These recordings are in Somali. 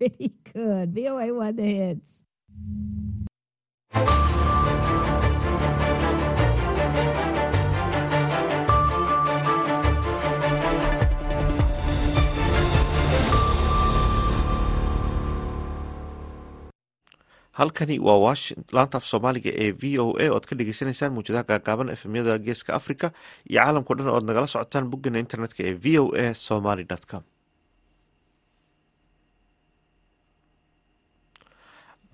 pretty good. VOA won the hits. halkani waa laanta af soomaaliga ee v o a oad ka dhegeysaneysaan muujadaha gaagaaban efemyada geeska africa iyo caalamkao dhan oad nagala socotaan boggeena internetka ee v o a somaly com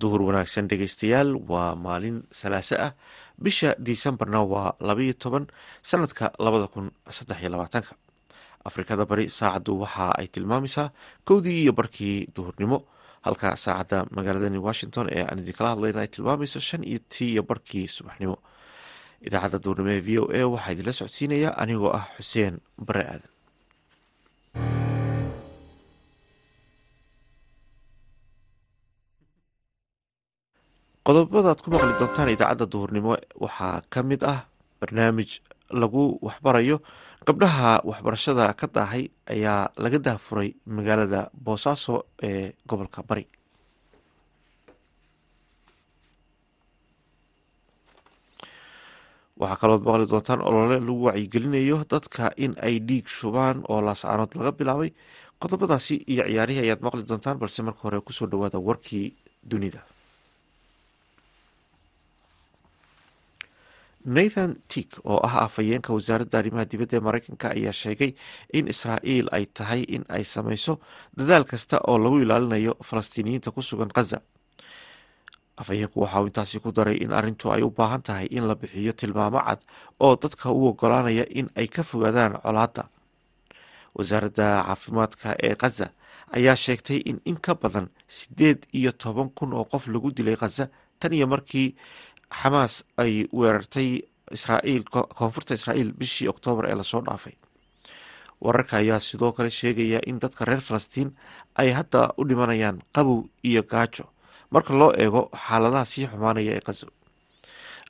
duhur wanaagsan dhegeystayaal waa maalin salaaso ah. Bisha disembarna waa labaiyo toban sanadka labada kun saddex labaatanka. Afrikada bari saacaddu waxa ay tilmaamaysaa kowdii iyo barkii duhurnimo. Halka saacadda magaaladani washington ee aan idinkala hadlayna ay tilmaamayso shan iyo tii iyo barkii subaxnimo. Idaacadda duurnimo ee v o a waxaa idinla socodsiinaya anigoo ah xuseen bare aadan qodobada ad ku maqli doontaan idaacadda duhurnimo waxaa ka mid ah barnaamij lagu waxbarayo. Gabdhaha waxbarashada ka daahay ayaa laga dahfuray magaalada boosaaso ee gobolka bari. Waxaa kalood maqli doontaan olole lagu wacyigelinayo dadka in ay dhiig shubaan oo laascaanood laga bilaabay. Qodobadaasi iyo ciyaarihii ayaad maqli doontaan balse marka hore ku soo dhawaada warkii dunida nathan tik oo ah afhayeenka wasaaradda arrimaha dibadda ee mareykanka ayaa sheegay in israa'iil ay tahay in ay sameyso dadaal kasta oo lagu ilaalinayo falastiiniyiinta ku sugan khaza afhayeenku waxa uu intaasi ku daray in arrintu ay u baahan tahay in la bixiyo tilmaamo cad oo dadka u ogolaanaya in ay ka fogaadaan colaadda. Wasaaradda caafimaadka ee khaza ayaa sheegtay in in ka badan siddeed iyo toban kun oo qof lagu dilay khaza tan iyo markii xamaas ay weerartay israa'iil koonfurta israa'iil bishii oktoobar ee la soo dhaafay. Wararka ayaa sidoo kale sheegaya in dadka reer falastiin ay hadda u dhimanayaan qabow iyo gaajo marka loo eego xaaladaha sii xumaanaya ee qaso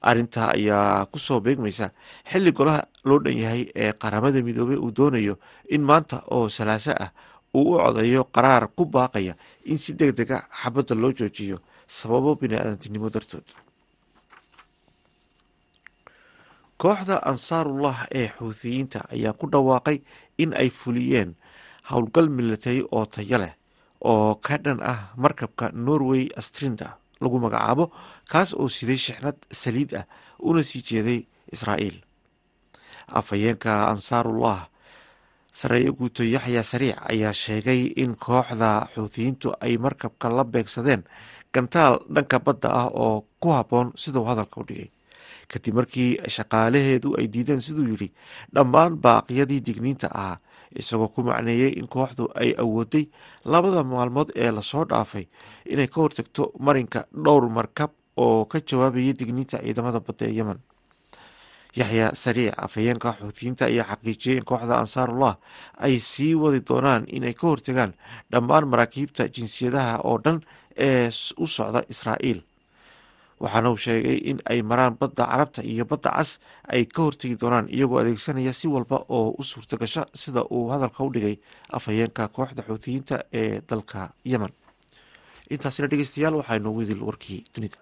arrintaa ayaa ku soo beegmaysa xilli golaha loo dhan yahay ee qaramada midoobey uu doonayo in maanta oo salaaso ah uu u codeeyo qaraar ku baaqaya in si deg dega xabadda loo joojiyo sababo bini-aadantinimo dartood kooxda ansaarullah ee xuuthiyiinta ayaa ku dhawaaqay in ay fuliyeen howlgal milatari oo tayo leh oo ka dhan ah markabka norway astrinda lagu magacaabo kaas oo siday shixnad saliid ah una sii jeeday israa'iil. Afhayeenka ansaarullah sareeyo guuto yaxya sariic ayaa sheegay in kooxda xuuthiyiintu ay markabka la beegsadeen gantaal dhanka badda ah oo ku habboon siduu hadalka u dhigay kadib markii shaqaalaheedu ay diideen siduu yidhi dhammaan baaqyadii digniinta ahaa isagoo ku macneeyey in kooxdu ay awooday labada maalmood ee la soo dhaafay inay ka hortagto marinka dhowr markab oo ka jawaabayay digniinta ciidamada badda ee yemen. Yaxya sariic afhayeenka xuutiyiinta ayaa xaqiijiyey in kooxda ansaarullah ay sii wadi doonaan inay ka hortagaan dhammaan maraakiibta jinsiyadaha oo dhan ee u socda israa'iil waxaana uu sheegay in ay maraan badda carabta iyo badda cas ay ka hortegi doonaan iyagoo adeegsanaya si walba oo u suurta gasha sida uu hadalka u dhigay afhayeenka kooxda xuutiyiinta ee dalka yemen. Intaasina dhegeystayaal waxaa inoogu idil warkii dunida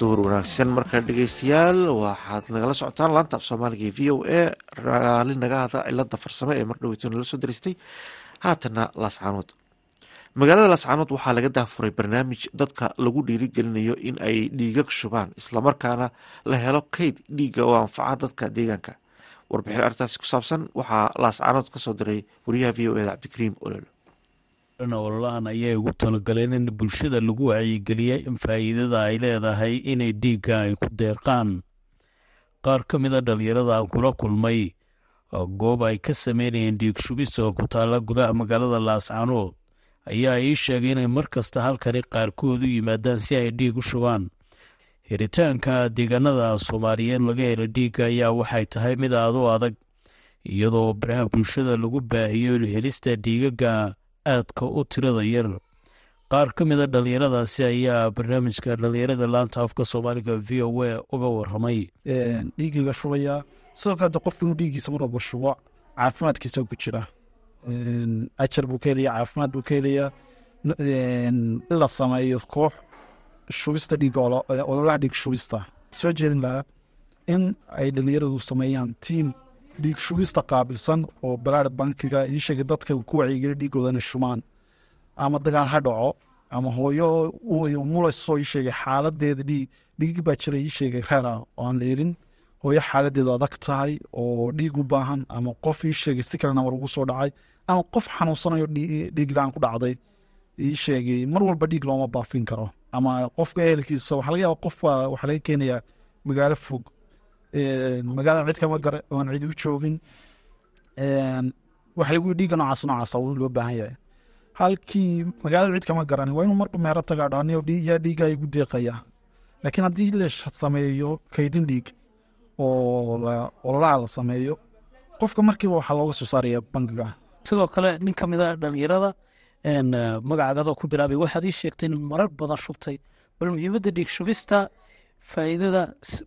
duhur wanaagsan. Markaa dhegeystayaal waxaad nagala socotaan laanta af soomaaliga v o a raali nagaada cilada farsamo ee mardhoweyto nala soo daristay haatana laascaanood magaalada laascaanood waxaa laga daafuray barnaamij dadka lagu dhiirigelinayo in ay dhiigag shubaan islamarkaana la helo kayd dhiiga oo anfaca dadka deegaanka. Warbixin arrintaasi ku saabsan waxaa laascaanood ka soo diray wariyaha v o eda cabdikariim ololo ololahan ayay ugu talagaleen in bulshada lagu wacyigeliya in faa'iidada ay leedahay inay dhiigga ay ku deeqaan. Qaar ka mida dhallinyarada aan kula kulmay goob ay ka sameynayeen dhiig shubis oo ku taalla gudaha magaalada laascaanood ayaa ii sheegay inay mar kasta halkani qaarkood u yimaadaan si ay dhiig u shubaan. Helitaanka deegaanada soomaaliyeed laga helo dhiigga ayaa waxay tahay mid aad u adag iyadoo baraha bulshada lagu baahiyo helista dhiigaga aadka u tirada yar. Qaar ka mida dhalinyaradaasi ayaa barnaamijka dhalinyarada laanta afka soomaaliga v o a uga waramay dhiigiga shubaya. Sidoo kale de qofku inuu dhiigiisa mar walba shubo caafimaadkiisa ku jira. Ajar buu ka helaya caafimaad buu ka helaya in la sameeyo koox shubista dhiiga ololaha dhiig shubista. Soo jeedin lahaa in ay dhalinyaradu sameeyaan tiim dhiig shubista qaabilsan oo balaad bankiga ii dadka ku wacyigeli dhiigoodana shubaan ama dagaal ha dhaco ama hooyo mulasoo ii xaaladeeda dhiig baa jira ii sheegay oo aan la hooyo xaaladeedu adag tahay oo dhiig u baahan ama qof ii sheegay si kalena war ugu soo dhacay ama qof xanuunsanayo dhiig la'aan ku dhacday ii mar walba dhiig looma baafin karo. Ama qofka ehelkiisa waxaa laga yaaba qof waxaa laga keenayaa magaalo fog magaalada cid kama gare oon cid u joogin waxa lagu dhiiga noocaas noocaasa loo baahan yahay. Halkii magaalada cid kama garan waa inuu marba meero tagaa dhaaniyo yaa dhiiga igu deeqaya laakiin haddii la sameeyo kaydin dhiig oo ololaha la sameeyo qofka markiiba waxaa looga soo saaraya bangiga. Sidoo kale nin ka mid a dhalinyarada magacaagadoo ku bilaabay waxaad ii sheegtay in marar badan shubtay. Bal muhiimadda dhiig shubista faa'iidada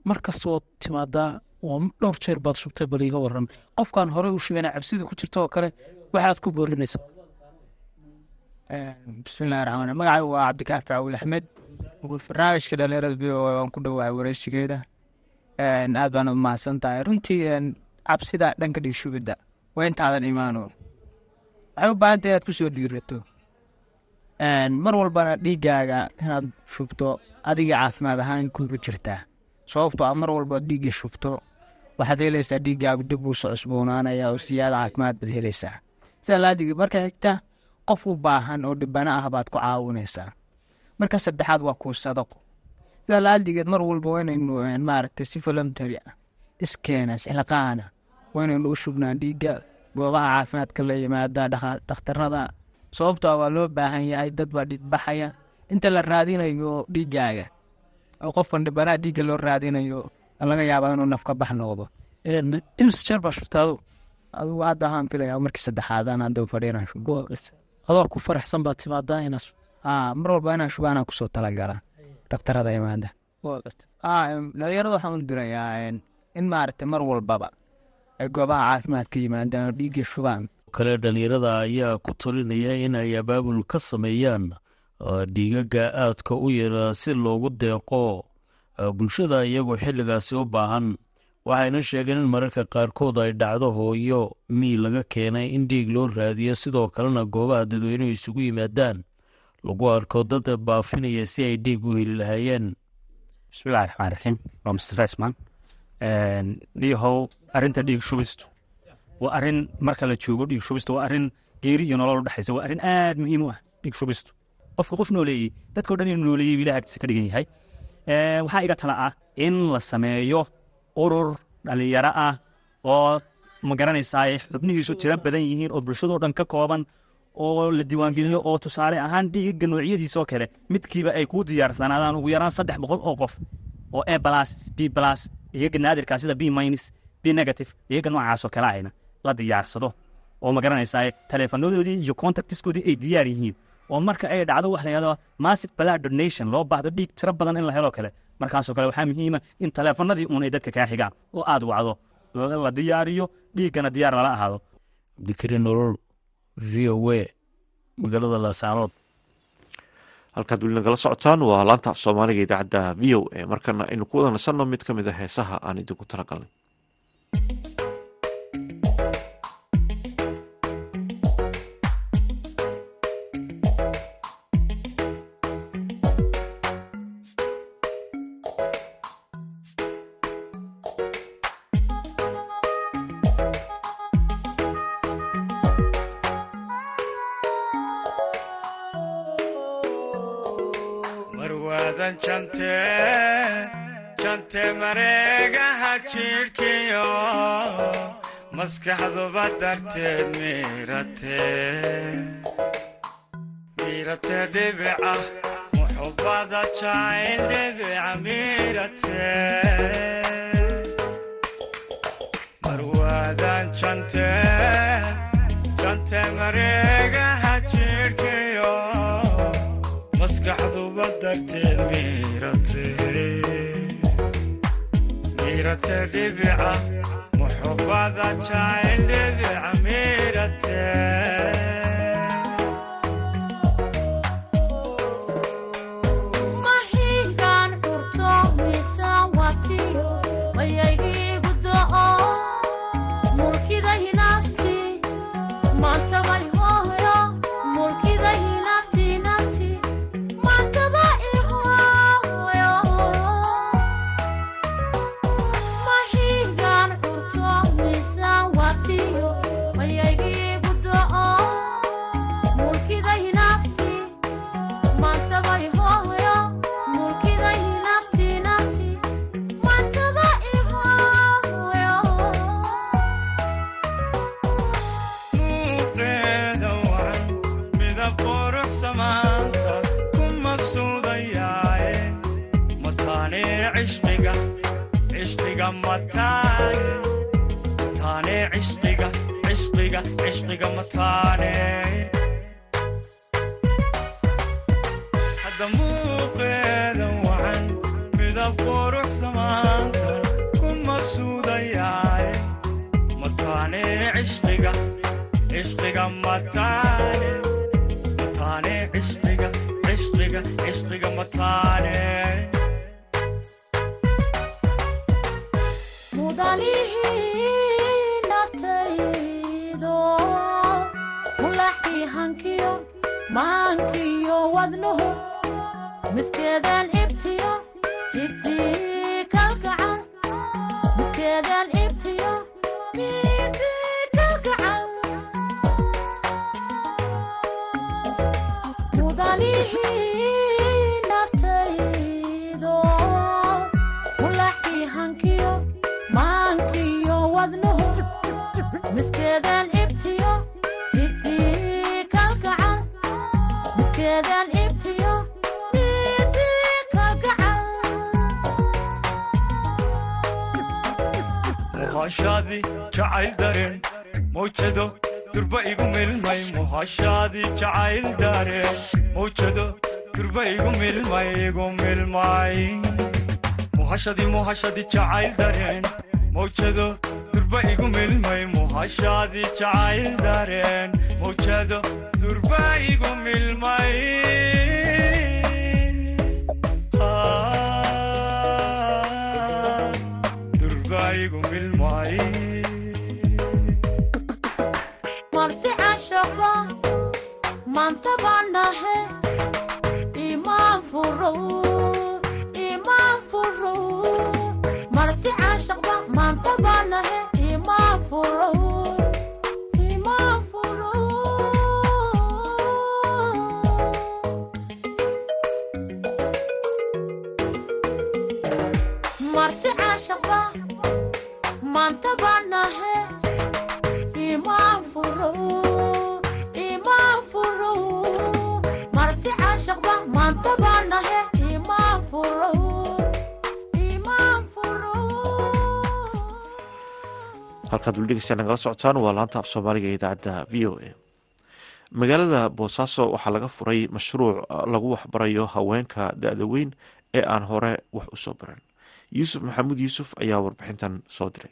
mar kastoo timaadaa oo dhowr jeer baad shubtay bal iiga waran qofkaan horey u shubana cabsida ku jirta oo kale waxaad ku boorinaysa bismillahi raxmaan magacay waa cabdikaafi cawil axmed barnaamijka dhalinyarada v o waan ku dhowahay wareyshigeeda aad baan u mahadsan tahay runtii cabsida dhanka dhiig shubidda waa intaadan imaano waxay u baahanta inaad ku soo dhiirato mar walbana dhiiggaaga inaad shubto adiga caafimaad ahaan kugu jirtaa sababtoo a mar walba dhiigga shubto. Waxaad helaysaa dhiiggaagu dib uu soo cusboonaanaya oo siyaada caafimaad baad helaysaa. Sida laadigi marka xigta qof u baahan oo dhibana ah baad ku caawinaysaa. Marka saddexaad waa kuu sadaqo. Sida laadigeed mar walba waynaynu maaragtay si voluntery ah iskeena silqaana waynaynu u shubnaa dhiigga goobaha caafimaadka la yimaada dhakhtarada sababtoo waa loo baahan yahay dad baa dhiigbaxaya inta la raadinayo dhiiggaaga oo qofkan dhibanaha dhiigga loo raadinayo laga yaabaa inuu nafka bax noqdo. Adugu hadda ahaan filaya markii saddexaadaan hadda fadhiinan shubo adoo ku faraxsan baad timaadaa inaad mar walba inaan shubaanaan ku soo talagala dhakhtarada imaada dhalinyarada waxaan u dirayaa in maaragtay mar walbaba ay goobaha caafimaadka yimaadaan oo dhiigga shubaan kale dhalinyarada ayaa ku talinaya in ay abaabul ka sameeyaan dhiigaga aadka u yara si loogu deeqo bulshada iyagoo xilligaasi u baahan. Waxayna sheegeen in mararka qaarkood ay dhacdo hooyo mii laga keenay in dhiig loo raadiyo sidoo kalena goobaha dadweynuhu isugu yimaadaan. Lagu arko dad baafinaya si ay dhiig u heli lahaayeen. Bismillahi raxmaan raxiim waa mustafa ismaan dhiihow arrinta dhiig shubistu waa arrin marka la joogo dhiig shubistu waa arrin geeri iyo nolol udhexaysa waa arrin aad muhiim u ah dhiig shubistu. Qofka qof nooleeyey dadkao dhan inuu nooleeyey ilaah agtiisa ka dhigan yahay. Waxaa iga tala ah in la sameeyo urur dhalinyaro ah oo ma garanaysaa xubnihiisu tiro badan yihiin oo bulshadoo dhan ka kooban oo la diiwaangeliyo oo tusaale ahaan dhiiga noocyadiisoo kale midkiiba ay kuu diyaarsanaadaan ugu yaraan saddex boqol oo qof oo a blas b blas dhiigaga naadirkaa sida b minus b negative dhiigaga noocaasoo kale ahayna la diyaarsado. Oo ma garanaysaa taleefanadoodii iyo contactiskoodii ay diyaar yihiin. Oo marka ay dhacdo wax la yahdo massive blood donation loo baahdo dhiig tiro badan in la helo kale. Markaasoo kale waxaa muhiima in taleefanadii uun ay dadka kaa xigaan oo aad wacdo. La diyaariyo dhiiggana diyaar lala ahaado. Cabdikari nolol v o w magaalada laascaanood halkaad weli nagala socotaan waa laanta soomaaliga idaacadda v o a. Markana aynu ku wada nasanno mid ka mid a heesaha aan idinku talagalnay marwaadan jante jante mareegaha jidhkiyo maskaxduba darteed miirate miirate dhibica muxubbada jacayl dhibica miirate marwaadan jante jante mareegaha maskaxduba darteed miirate. Miirate dhibica muxubada jacayl dhibica miirate cishqiga mataane mataane cishqiga cishqiga cishqiga mataane mudalihii naftaydo mulaxkii hankiyo maankiyo wadnuhu. Miskeedaan ibtiyo hidii kalgacal miskeedaan muhashaadii jacayl dareen mawjado durba igu milmay muhashaadii jacayl dareen mawjado durba igu milmay igu milmay muhashadii muhashadii jacayl dareen mawjado durba igu milmay muhashaadii jacayl dareen mawjado durba igu milmay durba igu milmay marti cashaqo maanta baanahe imaan furo imaan furo marti cashaqba maanta baanahe halkaad waldhegeysaa nagala socotaan. Waa laanta af soomaaliga ee idaacadda v o a. Magaalada boosaaso waxaa laga furay mashruuc lagu waxbarayo haweenka da-da weyn ee aan hore wax u soo baran. Yuusuf maxamuud yuusuf ayaa warbixintan soo diray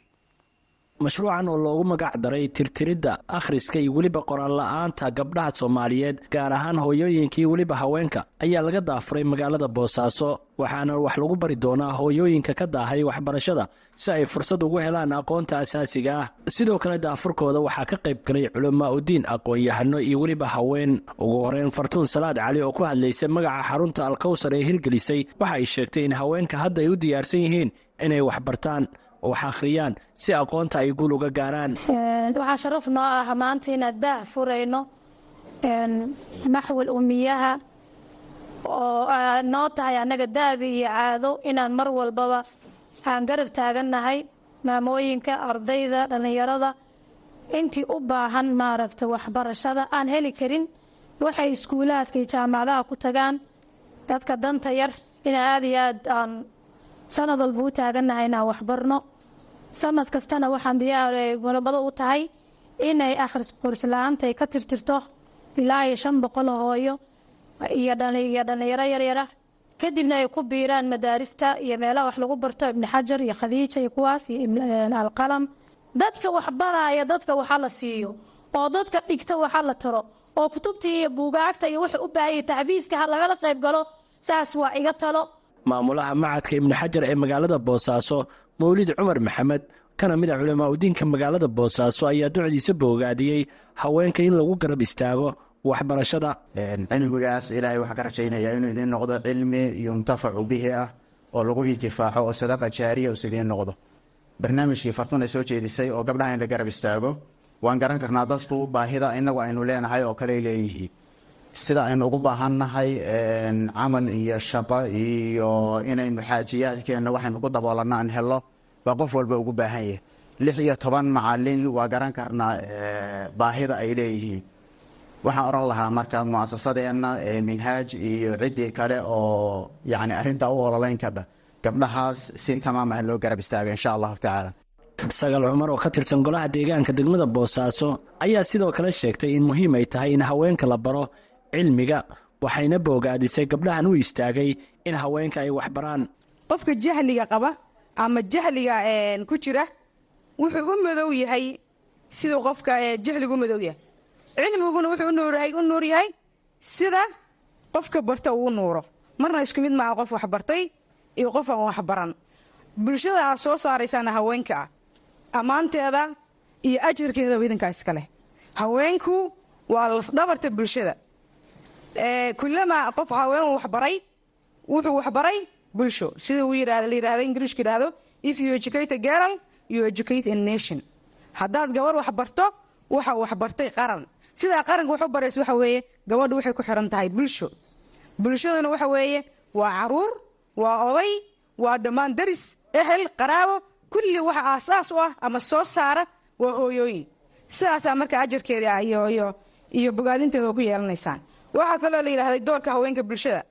mashruucan oo loogu magac daray tirtiridda akhriska iyo weliba qoraal la'aanta gabdhaha soomaaliyeed gaar ahaan hooyooyinkii weliba haweenka ayaa laga daafuray magaalada boosaaso waxaana wax lagu bari doonaa hooyooyinka ka daahay waxbarashada si ay fursad ugu helaan aqoonta asaasiga ah. Sidoo kale daafurkooda waxaa ka qayb galay culamaa udiin aqoon-yahano iyo weliba haween. Ugu horeyn fartuun salaad cali oo ku hadlaysay magaca xarunta alkowsar ee hirgelisay waxa ay sheegtay in haweenka hadda ay u diyaarsan yihiin inay waxbartaan oo wax akhriyaan si aqoonta ay guul uga gaaraan. Waxaa sharaf noo ah maanta inaad daah furayno maxwal umiyaha oo noo tahay annaga daabi iyo caado inaan mar walbaba aan garab taagannahay maamooyinka ardayda dhallinyarada. Intii u baahan maaragta waxbarashada aan heli karin waxay iskuulaadka iyo jaamacadaha ku tagaan. Dadka danta yar inaa aada iyo aad aan sanad walba u taagannahay inaan waxbarno sanad kastana waxaan diyaar mulabado u tahay inay akhris qorsla'aanta ay ka tirtirto ilaa iyo shan boqol hooyo iyo dhali- iyo dhallinyaro yaryara kadibna ay ku biiraan madaarista iyo meelaha wax lagu barto ibni xajar iyo khadiija iyo kuwaas iyo ibn- alqalam. Dadka wax baraya dadka waxa la siiyo oo dadka dhigta waxa la taro oo kutubta iyo buugaagta iyo waxa u baahaya taxfiiska ha lagala qayb galo saas waa iga talo maamulaha macadka ibnu xajar ee magaalada boosaaso mawlid cumar maxamed kana mid a culamaa udiinka magaalada boosaaso ayaa ducdiisa boogaadiyey haweenka in lagu garab istaago waxbarashada. Cilmigaas ilaahay waxaa ka rajaynayaa inuu idiin noqdo cilmi yuntafacu bihi ah oo lagu intifaaco oo sadaqa jaariya us idiin noqdo. Barnaamijkii fartun ay soo jeedisay oo gabdhaha in la garab istaago waan garan karnaa dadku baahida inagu aynu leenahay oo kale leeyihiin sida aynu ugu baahannahay camal iyo shaqo iyo inaynu xaajiyaadkeenna waxaynu ku daboolanno aan helo baa qof walba ugu baahan yahay. Lix iyo toban macalin waa garan karnaa baahida ay leeyihiin. Waxaan oran lahaa marka muasasadeenna minhaaj iyo ciddii kale oo yani arrintaa u ololeyn kadha gabdhahaas si tamaam ah loo garab istaaga insha allahu tacaala. Sagaal cumar oo ka tirsan golaha deegaanka degmada boosaaso ayaa sidoo kale sheegtay in muhiim ay tahay in haweenka la baro cilmiga waxayna boogaadisay gabdhahan u istaagay in haweenka ay waxbaraan. Qofka jahliga qaba ama jahliga ku jira wuxuu u madow yahay siduu qofka jahligu u madow yahay. Cilmiguna wuxuu u nuur yahay sida qofka barta uu u nuuro marna isku mid maaha qof waxbartay iyo qof aan waxbaran bulshada aad soo saaraysaana haweenka ah ammaanteeda iyo ajarkeeda idinkaa iskaleh haweenku waa lafdhabarta bulshada kulamaa qof haween waxbaray wuxuu waxbaray bulsho. Sida la yiraahdo ingiriishka yidhaahdo if you educate a girl you educate a nation. Haddaad gabar waxbarto waxa waxbartay qaran. Sidaa qaranka wax u baraysa waxa weeye gabadhu waxay ku xiran tahay bulsho. Bulshaduna waxa weeye waa carruur waa oday waa dhammaan daris ehel qaraabo kulli waxa aasaas u ah ama soo saara waa hooyooyin sidaasaa marka ajarkeeda iyo iyo bogaadinteeda ku yeelanaysaan waxaa kaloo la yidhahday doorka haweenka bulshada.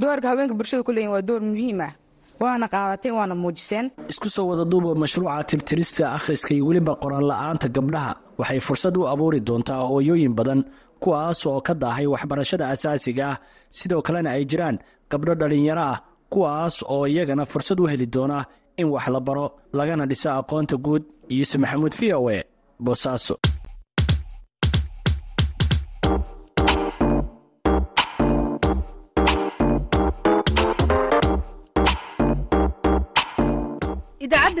Doorka haweenka bulshada ku waa door muhiim ah. Waana qaadateen waana muujiseen. Isku soo wada duuba mashruuca tirtirista akhriska iyo weliba qoraan la'aanta gabdhaha. Waxay fursad u abuuri doontaa hooyooyin badan kuwaas oo ka daahay waxbarashada asaasiga ah. Sidoo kalena ay jiraan gabdho dhallinyaro ah kuwaas oo iyagana fursad u heli doona in wax la baro lagana dhiso aqoonta guud. Yuuse maxamuud v o e boosaaso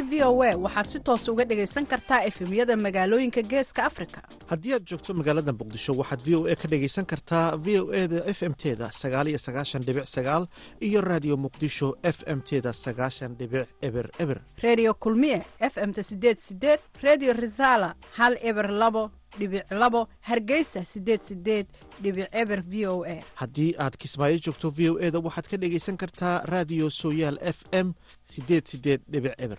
idaacadda v o a waxaad si toos uga dhegaysan kartaa efemyada magaalooyinka geeska afrika. Haddii aad joogto magaalada muqdisho waxaad v o a ka dhegaysan kartaa v o e da f m teda sagaaliyo sagaashan dhibic sagaal iyo raadiyo muqdisho f m teda sagaashan dhibic eber eber. Redio kulmiye f m-ta sideed sideed redio resala hal eber labo dhibic labo hargeysa sideed sideed dhibic eber v o a. Haddii aad kismaayo joogto v o e da waxaad ka dhegaysan kartaa raadiyo sooyaal f m sideed sideed dhibic eber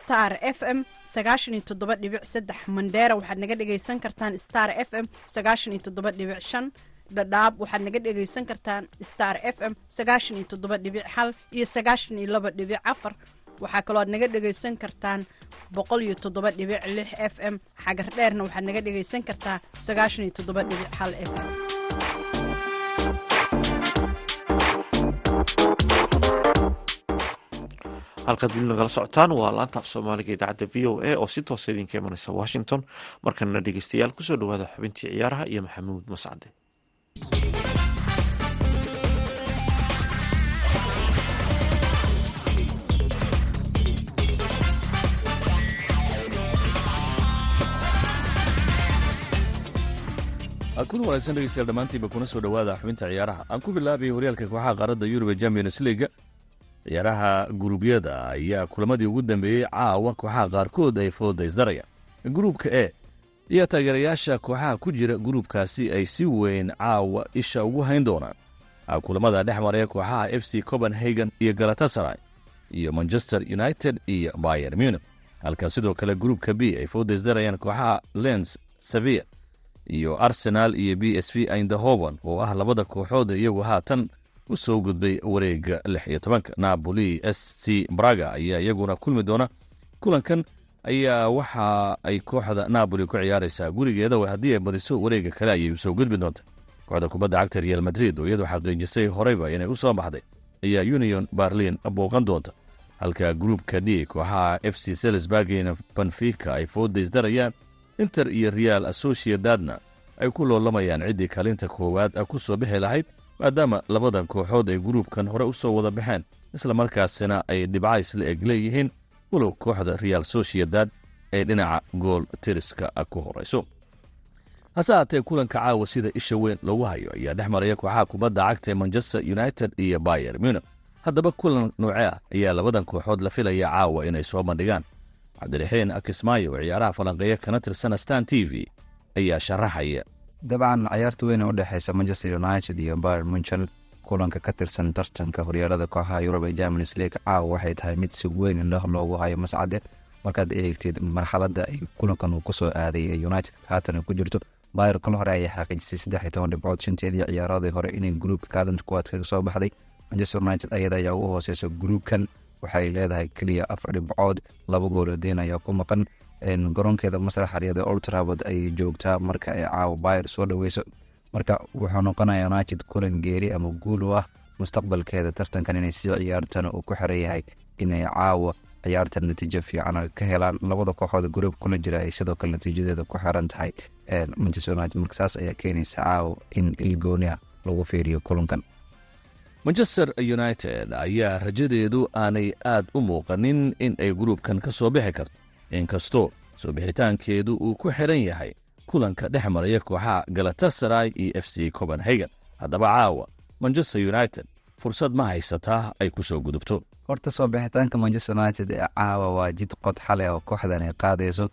star f m sagaashan iyo toddoba dhibic mandheera waxaad naga dhegaysan kartaan star f m sagaashan dhadhaab waxaad naga dhegaysan kartaan star f m sagaashan iyo toddoba iyo sagaashan dhibic afar. Waxaa kaloo aad naga dhegaysan kartaan boqol iyo f m. Xagar dheerna waxaad naga dhegaysan kartaa sagaashan iyo f m halkaad weli nagala socotaan waa laanta af soomaaliga idaacadda v o a oo si toosa idinka imanaysa washington. Markanna dhegeystayaal ku soo dhawaada xubintii ciyaaraha iyo maxamuud mascade. Kun wanaagsan dhegeystayaal dhammaantiinba kuna soo dhowaada xubinta ciyaaraha. Aan ku bilaabay horyaalka kooxaha qaaradda yurub ee champions leaga ciyaaraha guruubyada ayaa kulamadii ugu dambeeyey caawa kooxaha qaarkood ay foodaysdarayaan gruubka e iyo taageerayaasha kooxaha ku jira gruubkaasi ay si weyn caawa isha ugu hayn doonaan. Kulamada dhex maraya kooxaha f c copenhagen iyo galatasaray iyo manchester united iyo bayer munich. Halka sidoo kale gruupka b ay foodaysdarayaan kooxaha lens sevilla iyo arsenal iyo b s v aindahoven oo ah labada kooxood iyagu haatan u soo gudbay wareega lix iyo tobanka. Napoli s c braga ayaa iyaguna kulmi doona. Kulankan ayaa waxa ay kooxda napoli ku ciyaaraysaa gurigeeda haddii ay badiso wareega kale ayay u soo gudbi doonta. Kooxda kubadda cagta real madrid oo iyadu xaqiijisay horeyba inay u soo baxday ayaa union barlin booqan doonta. Halka gruupka d kooxaha f c salisburg iyo benfica ay foodaysdarayaan inter iyo real associadadna ay ku loolamayaan ciddii kaalinta koowaad ku soo bixi lahayd maadaama labadan kooxood ay gruupkan hore u soo wada baxeen islamarkaasina ay dhibcays la eg leeyihiin walow kooxda real sociedad ee dhinaca gool tiriska ku horayso hase haatee kulanka caawa sida isha weyn loogu hayo ayaa dhex maraya kooxaha kubadda cagta ee manchester united iyo bayer munich. Haddaba kulan nooce ah ayaa labadan kooxood la filaya caawa inay soo bandhigaan. Cabdiraxiin akismaayo oo ciyaaraha falanqeeya kana tirsan stan t v ayaa sharaxaya dabcan ciyaarta weyn u dhexeysa manchester united iyo bayer munchen kulanka ka tirsan tartanka horyaalada kooxaha yurub ee germanis league caawa waxay tahay mid si weyn indhah loogu hayo mascade markaad eegtid marxaladda ay kulankan uu ku soo aaday ee united haatan ku jirto bayer kal hore ayaa xaqiijisay saddex iyo toban dhibcood shanteedii ciyaaradii hore inay gruupka kaalinta kuwaad kaga soo baxday. Manchester united ayada ayaa ugu hooseysa gruupkan waxay leedahay keliya afar dhibcood laba goolodeen ayaa ku maqan garoonkeeda xaryada old trafford ayay joogtaa marka ay caawa bayer soo dhaweyso. Marka wuxuu noqonaya united kulan geeri ama guul ah mustaqbalkeeda tartankan inay sii ciyaartana uu ku xiran yahay inay caawa ciyaartan natiijo fiican ka helaan. Labada kooxood gruub kula jira ay sidoo kale natiijadeeda ku xiran tahay. Manchester united marka saas ayaa keenaysa caawa in ilgooniah lagu fiiriyo kulankan. Manchester united ayaa rajadeedu aanay aad u muuqanin in ay gruubkan ka soo bixi karto inkastoo soo bixitaankeedu uu ku xiran yahay kulanka dhex maraya kooxaha galatasaray iyo f c copenhagen. Haddaba caawa manchester united. Fursad ma haysataa ay ku soo gudubto. Horta soo bixitaanka manchester united ee caawa waa jid qod oo kooxdan ay qaadayso.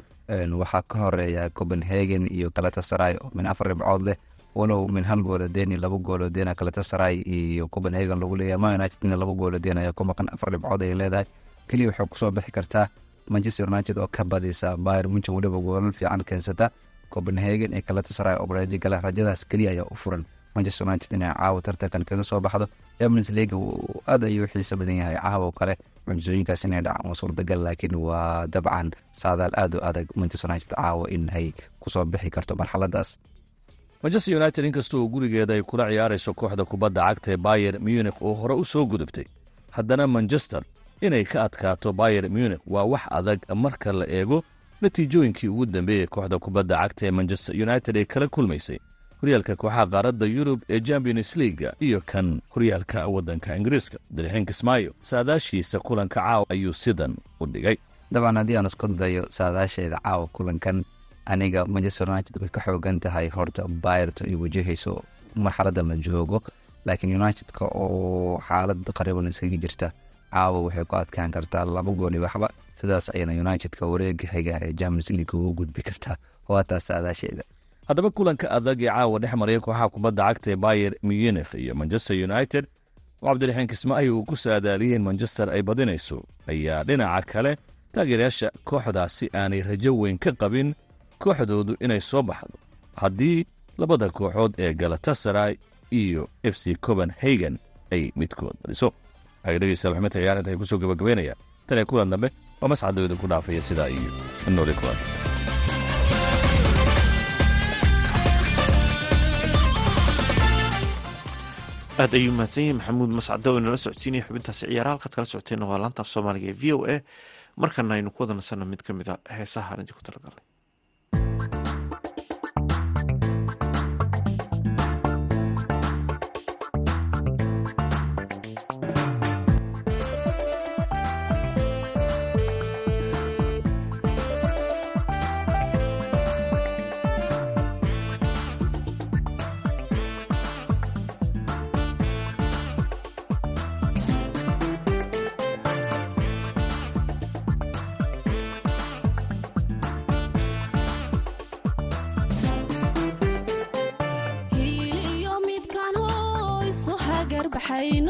Waxaa ka horreeya copenhagen iyo galatasaray oo min afar dhibcood leh walow min hal goolodeen iyo laba goolodeen galatasaray iyo copenhagen lagu leeyahay. Ma unitedna laba goolodeen ayaa ku maqan afar dhibcood ay leedahay. Keliya waxay ku soo bixi kartaa manchester united oo ka badisa bayer munchen weliba goolal fiican keensata. Copenhagen iyo galatasaray oo bareejo gala rajadaas keliya ayaa u furan. Manchester united inay caawa tartankan kaga soo baxdo. Champions league aad ayuu xiiso badan yahay caawa kale. Mucjisooyinkaas inay dhacaan suurtagal laakiin waa dabcan. Saadaal aad u adag manchester united caawa in ay ku soo bixi karto marxaladaas. Manchester united inkasta oo gurigeeda ay kula ciyaarayso kooxda kubadda cagta ee bayer munich oo hore u soo gudubtay. Haddana manchester inay ka adkaato bayer munich. Waa wax adag marka la eego natiijooyinkii ugu dambeeyey kooxda kubadda cagta ee manchester united ay kala kulmaysay. Horyaalka kooxaha qaaradda yurub ee champions leaga iyo kan horyaalka waddanka ingiriiska. Dalixin kismaayo saadaashiisa kulanka caawa ayuu sidan u dhigay. Dabcan haddii aan isku dayo saadaasheeda caawa kulankan aniga manchester united way ka xoogan tahay horta bayerto ay wajahayso marxaladda la joogo laakiin united-ka oo xaalad qariban iskaga jirta caawa waxay ku adkaan kartaa laba gooli waxba. Sidaas ayana united-ka wareega xiga ee champions league ugu gudbi kartaa. Waataas saadaasheeda. Haddaba kulanka adag ee caawa dhex maraya kooxaha kubadda cagta ee bayer munich iyo manchester united oo cabdiraxiin kismaayo uu ku saadaaliyey in manchester ay badinayso. Ayaa dhinaca kale taageerayaasha kooxdaasi aanay rajo weyn ka qabin kooxdoodu inay soo baxdo. Haddii labada kooxood ee galatasaray iyo f c copenhagen ay midkood badiso waxay dhegeystayaal xubinta ciyaarinta ay ku soo gabagabeynaya tan ee kulan dambe waa mascadooda ku dhaafaya sidaa iyo nooli kulan aad ayuu mahadsan yahay maxamuud mascado oo inala socodsiinaya xubintaasi ciyaaraha halkaad kala socoteenna waa laanta soomaaliga ee v o a. Markana aynu ku wada nasanno mid ka mid a heesaha aan idinku talagalnay Bye.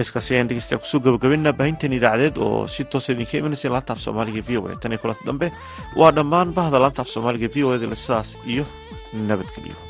heeskaasi ayaan dhegeystayaa ku soo gabagabayna baahintan idaacadeed oo si toosa ah idinka imanaysa laanta af soomaaliga v o e tan iyo kulanta dambe waa dhammaan bahda laanta af soomaaliga v o eda sidaas iyo nabadgelyo